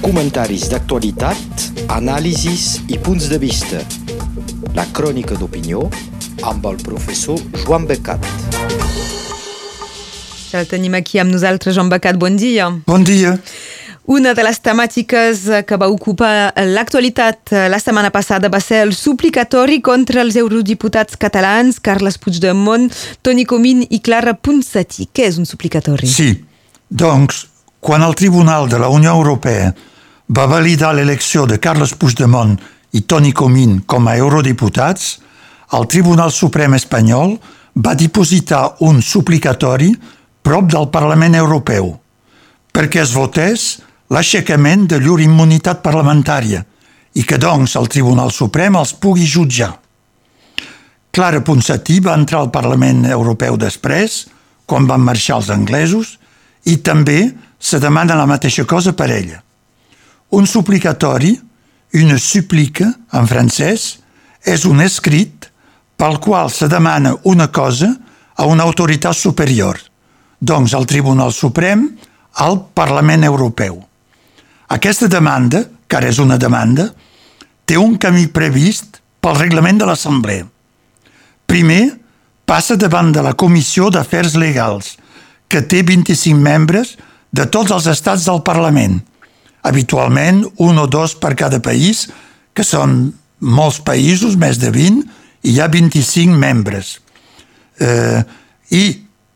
Comentaris d'actualitat, anàlisis i punts de vista. La crònica d'opinió amb el professor Joan Becat. Ja el tenim aquí amb nosaltres, Joan Becat. Bon dia. Bon dia. Una de les temàtiques que va ocupar l'actualitat la setmana passada va ser el suplicatori contra els eurodiputats catalans Carles Puigdemont, Toni Comín i Clara Ponsatí. Què és un suplicatori? Sí, doncs, quan el Tribunal de la Unió Europea va validar l'elecció de Carles Puigdemont i Toni Comín com a eurodiputats, el Tribunal Suprem espanyol va dipositar un suplicatori prop del Parlament Europeu perquè es votés l'aixecament de llur immunitat parlamentària i que, doncs, el Tribunal Suprem els pugui jutjar. Clara Ponsatí va entrar al Parlament Europeu després, quan van marxar els anglesos, i també se demana la mateixa cosa per ella. Un suplicatori, una súplica, en francès, és un escrit pel qual se demana una cosa a una autoritat superior, doncs al Tribunal Suprem, al Parlament Europeu. Aquesta demanda, que ara és una demanda, té un camí previst pel reglament de l'Assemblea. Primer, passa davant de la Comissió d'Afers Legals, que té 25 membres de tots els estats del Parlament, habitualment un o dos per cada país, que són molts països, més de 20, i hi ha 25 membres. Eh, I,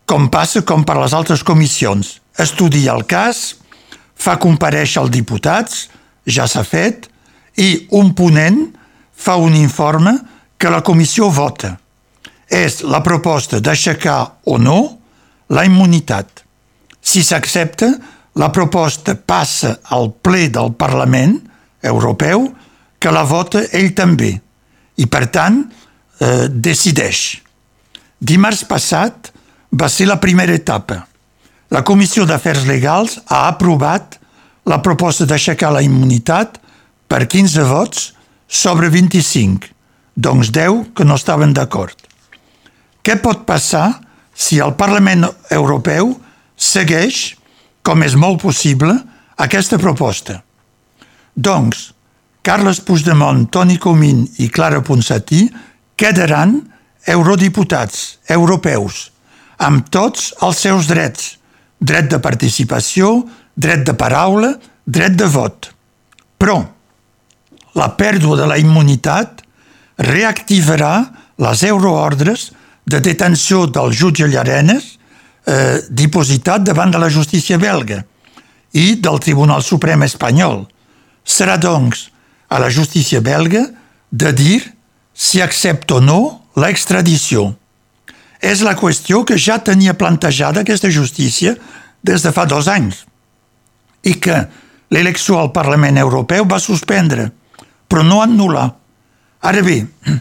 com passa com per les altres comissions, estudia el cas, fa compareixer els diputats, ja s'ha fet, i un ponent fa un informe que la comissió vota. És la proposta d'aixecar o no la immunitat. Si s'accepta, la proposta passa al ple del Parlament Europeu, que la vota ell també, i per tant eh, decideix. Dimarts passat va ser la primera etapa la Comissió d'Afers Legals ha aprovat la proposta d'aixecar la immunitat per 15 vots sobre 25, doncs 10 que no estaven d'acord. Què pot passar si el Parlament Europeu segueix, com és molt possible, aquesta proposta? Doncs, Carles Puigdemont, Toni Comín i Clara Ponsatí quedaran eurodiputats europeus, amb tots els seus drets, dret de participació, dret de paraula, dret de vot. Però la pèrdua de la immunitat reactivarà les euroordres de detenció del jutge Llarenes eh, dipositat davant de la justícia belga i del Tribunal Suprem espanyol. Serà, doncs, a la justícia belga de dir si accepta o no l'extradició és la qüestió que ja tenia plantejada aquesta justícia des de fa dos anys i que l'elecció al Parlament Europeu va suspendre, però no anul·lar. Ara bé,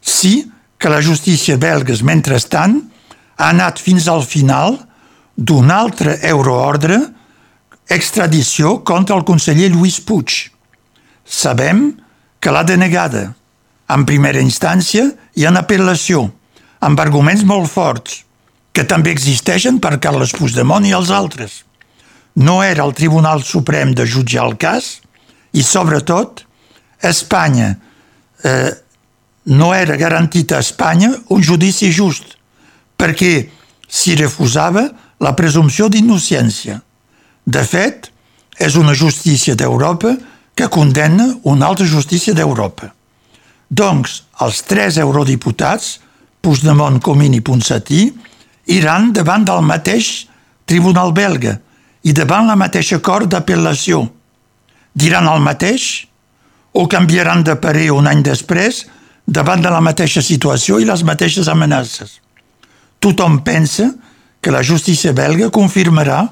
sí que la justícia belga, mentrestant, ha anat fins al final d'un altre euroordre extradició contra el conseller Lluís Puig. Sabem que l'ha denegada en primera instància i en apel·lació amb arguments molt forts, que també existeixen per Carles Puigdemont i els altres. No era el Tribunal Suprem de jutjar el cas i, sobretot, Espanya eh, no era garantit a Espanya un judici just, perquè s'hi refusava la presumpció d'innocència. De fet, és una justícia d'Europa que condemna una altra justícia d'Europa. Doncs els tres eurodiputats Puigdemont, Comín i Ponsatí, iran davant del mateix tribunal belga i davant la mateixa cort d'apel·lació. Diran el mateix o canviaran de parer un any després davant de la mateixa situació i les mateixes amenaces. Tothom pensa que la justícia belga confirmarà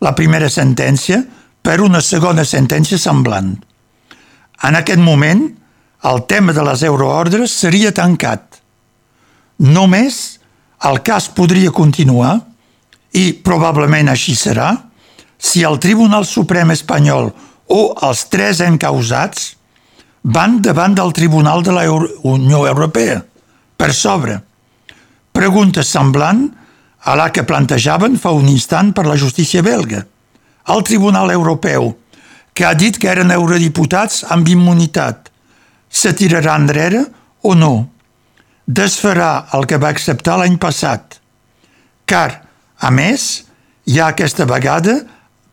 la primera sentència per una segona sentència semblant. En aquest moment, el tema de les euroordres seria tancat Només el cas podria continuar, i probablement així serà, si el Tribunal Suprem espanyol o els tres encausats van davant del Tribunal de la Unió Europea, per sobre. Pregunta semblant a la que plantejaven fa un instant per la justícia belga. El Tribunal Europeu que ha dit que eren eurodiputats amb immunitat. Se tirarà enrere o no? Desfarà el que va acceptar l'any passat. Car, a més, hi ha aquesta vegada,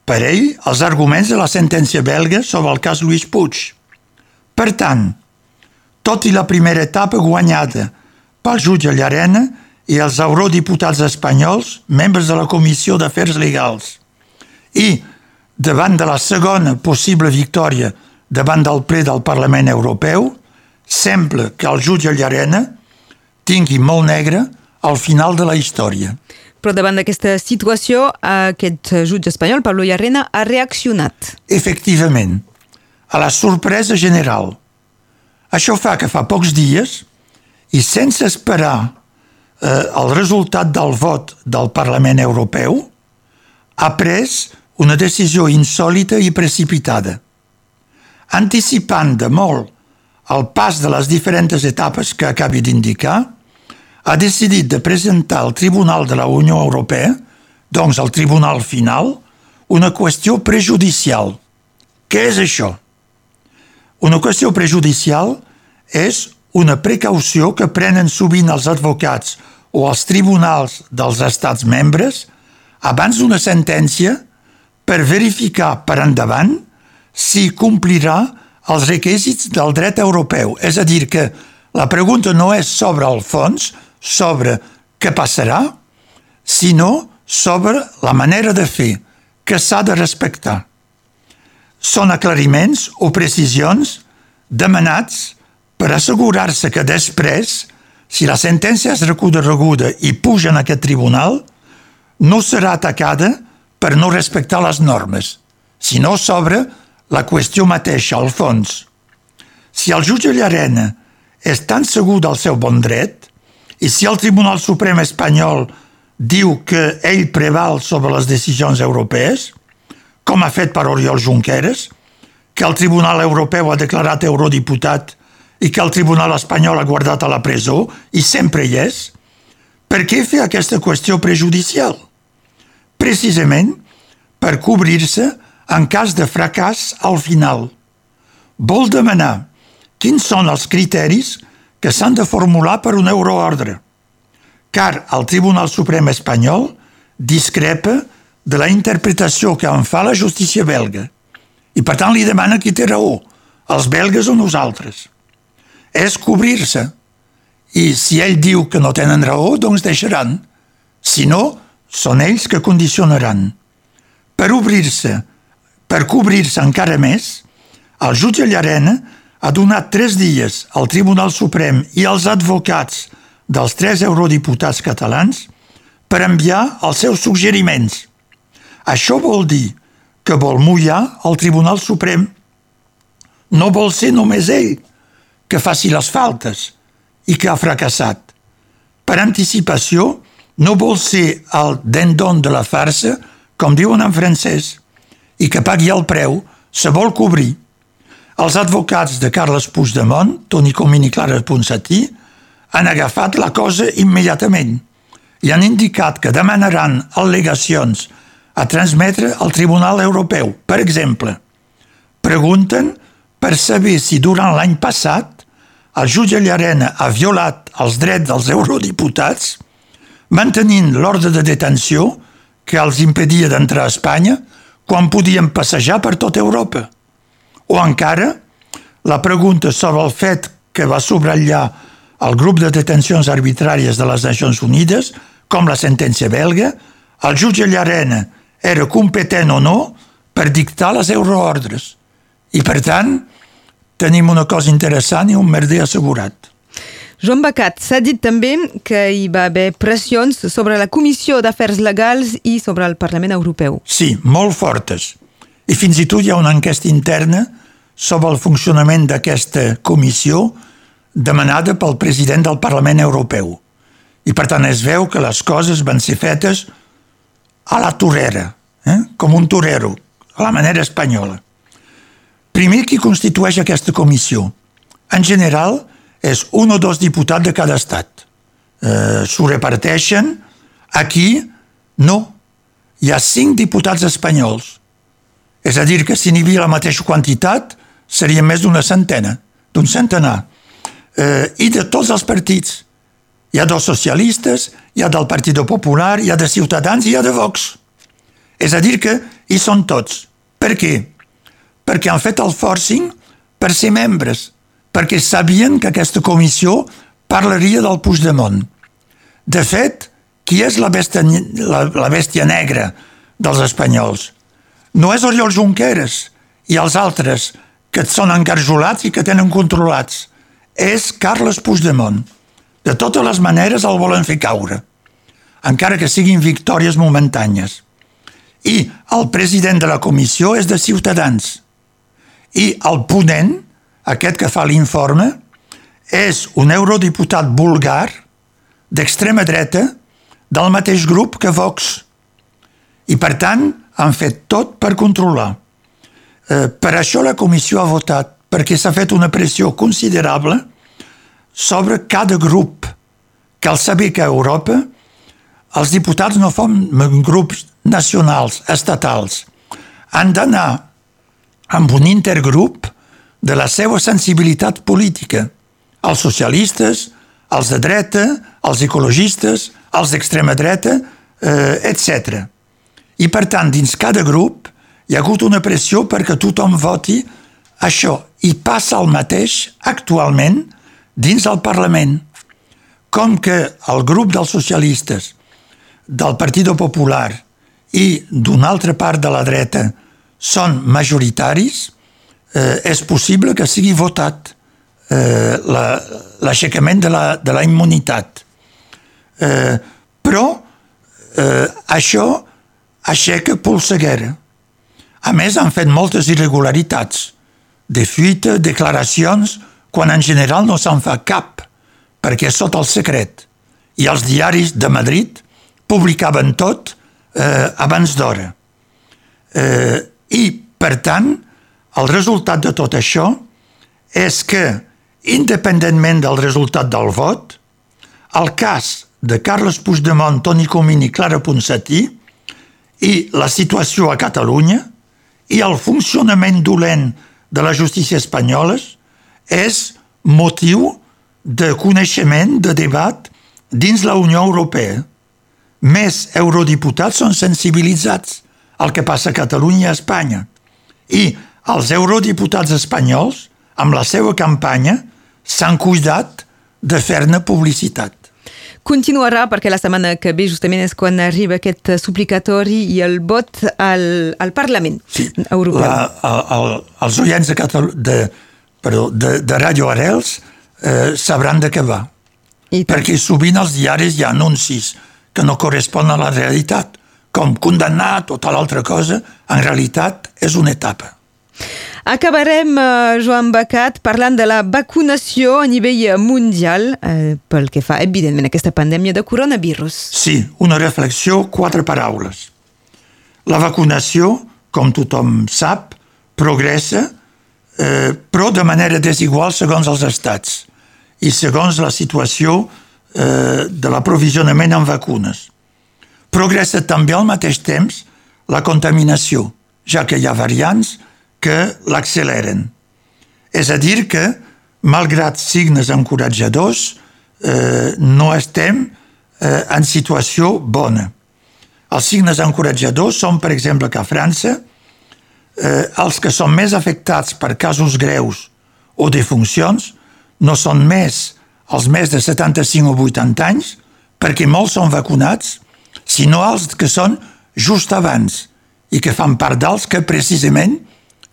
per ell, els arguments de la sentència belga sobre el cas Lluís Puig. Per tant, tot i la primera etapa guanyada pel jutge Llarena i els eurodiputats espanyols, membres de la Comissió d'Afers Legals, i davant de la segona possible victòria davant del ple del Parlament Europeu, sembla que el jutge Llarena tingui molt negre al final de la història. Però davant d'aquesta situació, aquest jutge espanyol, Pablo Llarena, ha reaccionat. Efectivament, a la sorpresa general. Això fa que fa pocs dies, i sense esperar eh, el resultat del vot del Parlament Europeu, ha pres una decisió insòlita i precipitada. Anticipant de molt el pas de les diferents etapes que acabi d'indicar, ha decidit de presentar al Tribunal de la Unió Europea, doncs al Tribunal Final, una qüestió prejudicial. Què és això? Una qüestió prejudicial és una precaució que prenen sovint els advocats o els tribunals dels estats membres abans d'una sentència per verificar per endavant si complirà els requisits del dret europeu. És a dir, que la pregunta no és sobre el fons, sobre què passarà, sinó sobre la manera de fer, que s'ha de respectar. Són aclariments o precisions demanats per assegurar-se que després, si la sentència és recorreguda i puja en aquest tribunal, no serà atacada per no respectar les normes, sinó sobre la qüestió mateixa, al fons. Si el jutge Llarena és tan segur del seu bon dret i si el Tribunal Suprem espanyol diu que ell preval sobre les decisions europees, com ha fet per Oriol Junqueras, que el Tribunal Europeu ha declarat eurodiputat i que el Tribunal espanyol ha guardat a la presó i sempre hi és, per què fer aquesta qüestió prejudicial? precisament per cobrir-se en cas de fracàs al final. Vol demanar quins són els criteris que s'han de formular per un euroordre, car el Tribunal Suprem espanyol discrepa de la interpretació que en fa la justícia belga i per tant li demana qui té raó, els belgues o nosaltres. És cobrir-se i si ell diu que no tenen raó, doncs deixaran. Si no, són ells que condicionaran. Per obrir-se, per cobrir-se encara més, el jutge Llarena ha donat tres dies al Tribunal Suprem i als advocats dels tres eurodiputats catalans per enviar els seus suggeriments. Això vol dir que vol mullar el Tribunal Suprem. No vol ser només ell que faci les faltes i que ha fracassat. Per anticipació, no vol ser el dendon de la farsa, com diuen en francès, i que pagui el preu se vol cobrir. Els advocats de Carles Puigdemont, Toni Comín i Clara Ponsatí, han agafat la cosa immediatament i han indicat que demanaran al·legacions a transmetre al Tribunal Europeu. Per exemple, pregunten per saber si durant l'any passat el jutge Llarena ha violat els drets dels eurodiputats mantenint l'ordre de detenció que els impedia d'entrar a Espanya quan podien passejar per tota Europa. O encara, la pregunta sobre el fet que va subratllar el grup de detencions arbitràries de les Nacions Unides, com la sentència belga, el jutge Llarena era competent o no per dictar les euroordres. I, per tant, tenim una cosa interessant i un merder assegurat. Joan Bacat, s'ha dit també que hi va haver pressions sobre la Comissió d'Afers Legals i sobre el Parlament Europeu. Sí, molt fortes. I fins i tot hi ha una enquesta interna sobre el funcionament d'aquesta comissió demanada pel president del Parlament Europeu. I per tant es veu que les coses van ser fetes a la torera, eh? com un torero, a la manera espanyola. Primer, qui constitueix aquesta comissió? En general, és un o dos diputats de cada estat. Eh, S'ho reparteixen. Aquí, no. Hi ha cinc diputats espanyols. És a dir, que si n'hi havia la mateixa quantitat, seria més d'una centena, d'un centenar. Eh, I de tots els partits. Hi ha dels socialistes, hi ha del Partit Popular, hi ha de Ciutadans i hi ha de Vox. És a dir, que hi són tots. Per què? Perquè han fet el forcing per ser membres, perquè sabien que aquesta comissió parlaria del Puigdemont. De fet, qui és la bèstia, la, la bèstia negra dels espanyols? No és Oriol Junqueras i els altres que són engarjolats i que tenen controlats. És Carles Puigdemont. De totes les maneres el volen fer caure, encara que siguin victòries momentànies. I el president de la comissió és de Ciutadans. I el ponent, aquest que fa l'informe, és un eurodiputat vulgar d'extrema dreta del mateix grup que Vox. I, per tant, han fet tot per controlar. Eh, per això la comissió ha votat, perquè s'ha fet una pressió considerable sobre cada grup, cal saber que a Europa els diputats no fan grups nacionals, estatals. Han d'anar amb un intergrup de la seva sensibilitat política. Els socialistes, els de dreta, els ecologistes, els d'extrema dreta, eh, etc. I per tant, dins cada grup hi ha hagut una pressió perquè tothom voti això. I passa el mateix actualment dins el Parlament. Com que el grup dels socialistes, del Partit Popular i d'una altra part de la dreta són majoritaris, eh, és possible que sigui votat eh, l'aixecament la, de, la, de la immunitat. Eh, però eh, això aixeca polseguera. A més, han fet moltes irregularitats, de fuita, declaracions, quan en general no se'n fa cap, perquè és sota el secret. I els diaris de Madrid publicaven tot eh, abans d'hora. Eh, I, per tant, el resultat de tot això és que, independentment del resultat del vot, el cas de Carles Puigdemont, Toni Comín i Clara Ponsatí i la situació a Catalunya i el funcionament dolent de la justícia espanyola és motiu de coneixement, de debat dins la Unió Europea. Més eurodiputats són sensibilitzats al que passa a Catalunya i a Espanya. I els eurodiputats espanyols, amb la seva campanya, s'han cuidat de fer-ne publicitat. Continuarà perquè la setmana que ve justament és quan arriba aquest suplicatori i el vot al, al Parlament sí, Europeu. La, el, el, els oients de, Catalu de, perdó, de, de Radio Arels eh, sabran de què va. I perquè sovint als diaris hi ha anuncis que no corresponen a la realitat, com condemnar tota l'altra cosa, en realitat és una etapa. Acabarem, uh, Joan Bacat, parlant de la vacunació a nivell mundial uh, pel que fa, evidentment, a aquesta pandèmia de coronavirus. Sí, una reflexió, quatre paraules. La vacunació, com tothom sap, progressa eh, però de manera desigual segons els estats i segons la situació eh, de l'aprovisionament amb vacunes. Progressa també al mateix temps la contaminació, ja que hi ha variants que l'acceleren. És a dir que, malgrat signes encoratjadors, eh, no estem eh, en situació bona. Els signes encoratjadors són, per exemple, que a França eh, els que són més afectats per casos greus o defuncions no són més els més de 75 o 80 anys, perquè molts són vacunats, sinó els que són just abans i que fan part dels que precisament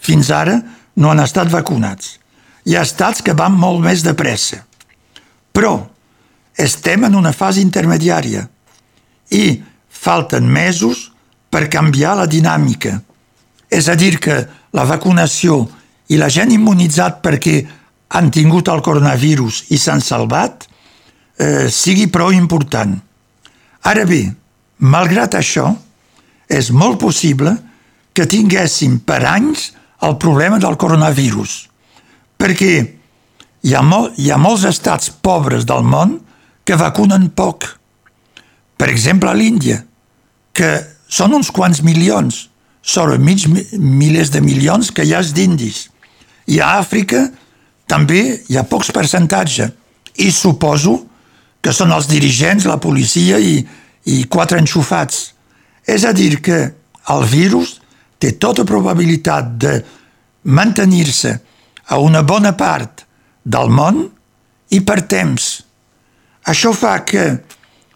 fins ara no han estat vacunats. Hi ha estats que van molt més de pressa. Però estem en una fase intermediària i falten mesos per canviar la dinàmica és a dir, que la vacunació i la gent immunitzat perquè han tingut el coronavirus i s'han salvat eh, sigui prou important. Ara bé, malgrat això, és molt possible que tinguéssim per anys el problema del coronavirus, perquè hi ha, mol, hi ha molts estats pobres del món que vacunen poc. Per exemple, a l'Índia, que són uns quants milions, sobre mig milers de milions que hi ha d'indis. I a Àfrica també hi ha pocs percentatges. I suposo que són els dirigents, la policia i, i quatre enxufats. És a dir, que el virus té tota probabilitat de mantenir-se a una bona part del món i per temps. Això fa que,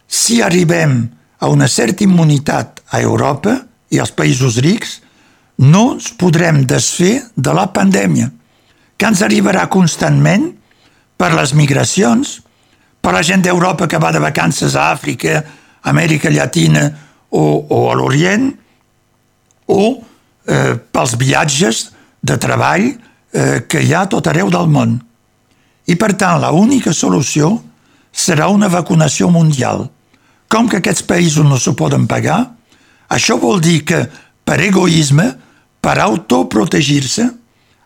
si arribem a una certa immunitat a Europa i als països rics, no ens podrem desfer de la pandèmia, que ens arribarà constantment per les migracions, per la gent d'Europa que va de vacances a Àfrica, Amèrica Llatina o, o a l'Orient, o eh, pels viatges de treball eh, que hi ha tot arreu del món. I per tant, la única solució serà una vacunació mundial. Com que aquests països no s'ho poden pagar, això vol dir que, per egoisme, per autoprotegir-se,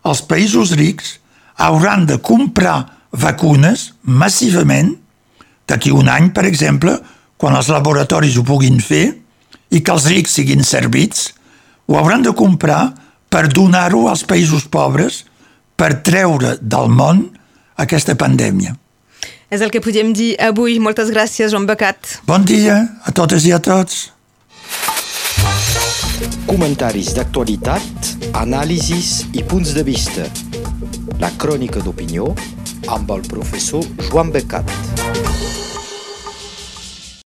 els països rics hauran de comprar vacunes massivament d'aquí un any, per exemple, quan els laboratoris ho puguin fer i que els rics siguin servits, ho hauran de comprar per donar-ho als països pobres per treure del món aquesta pandèmia. És el que podem dir avui. Moltes gràcies, Joan Becat. Bon dia a totes i a tots. Comentaris d'actualitat, anàlisis i punts de vista. La crònica d'opinió amb el professor Joan Becat.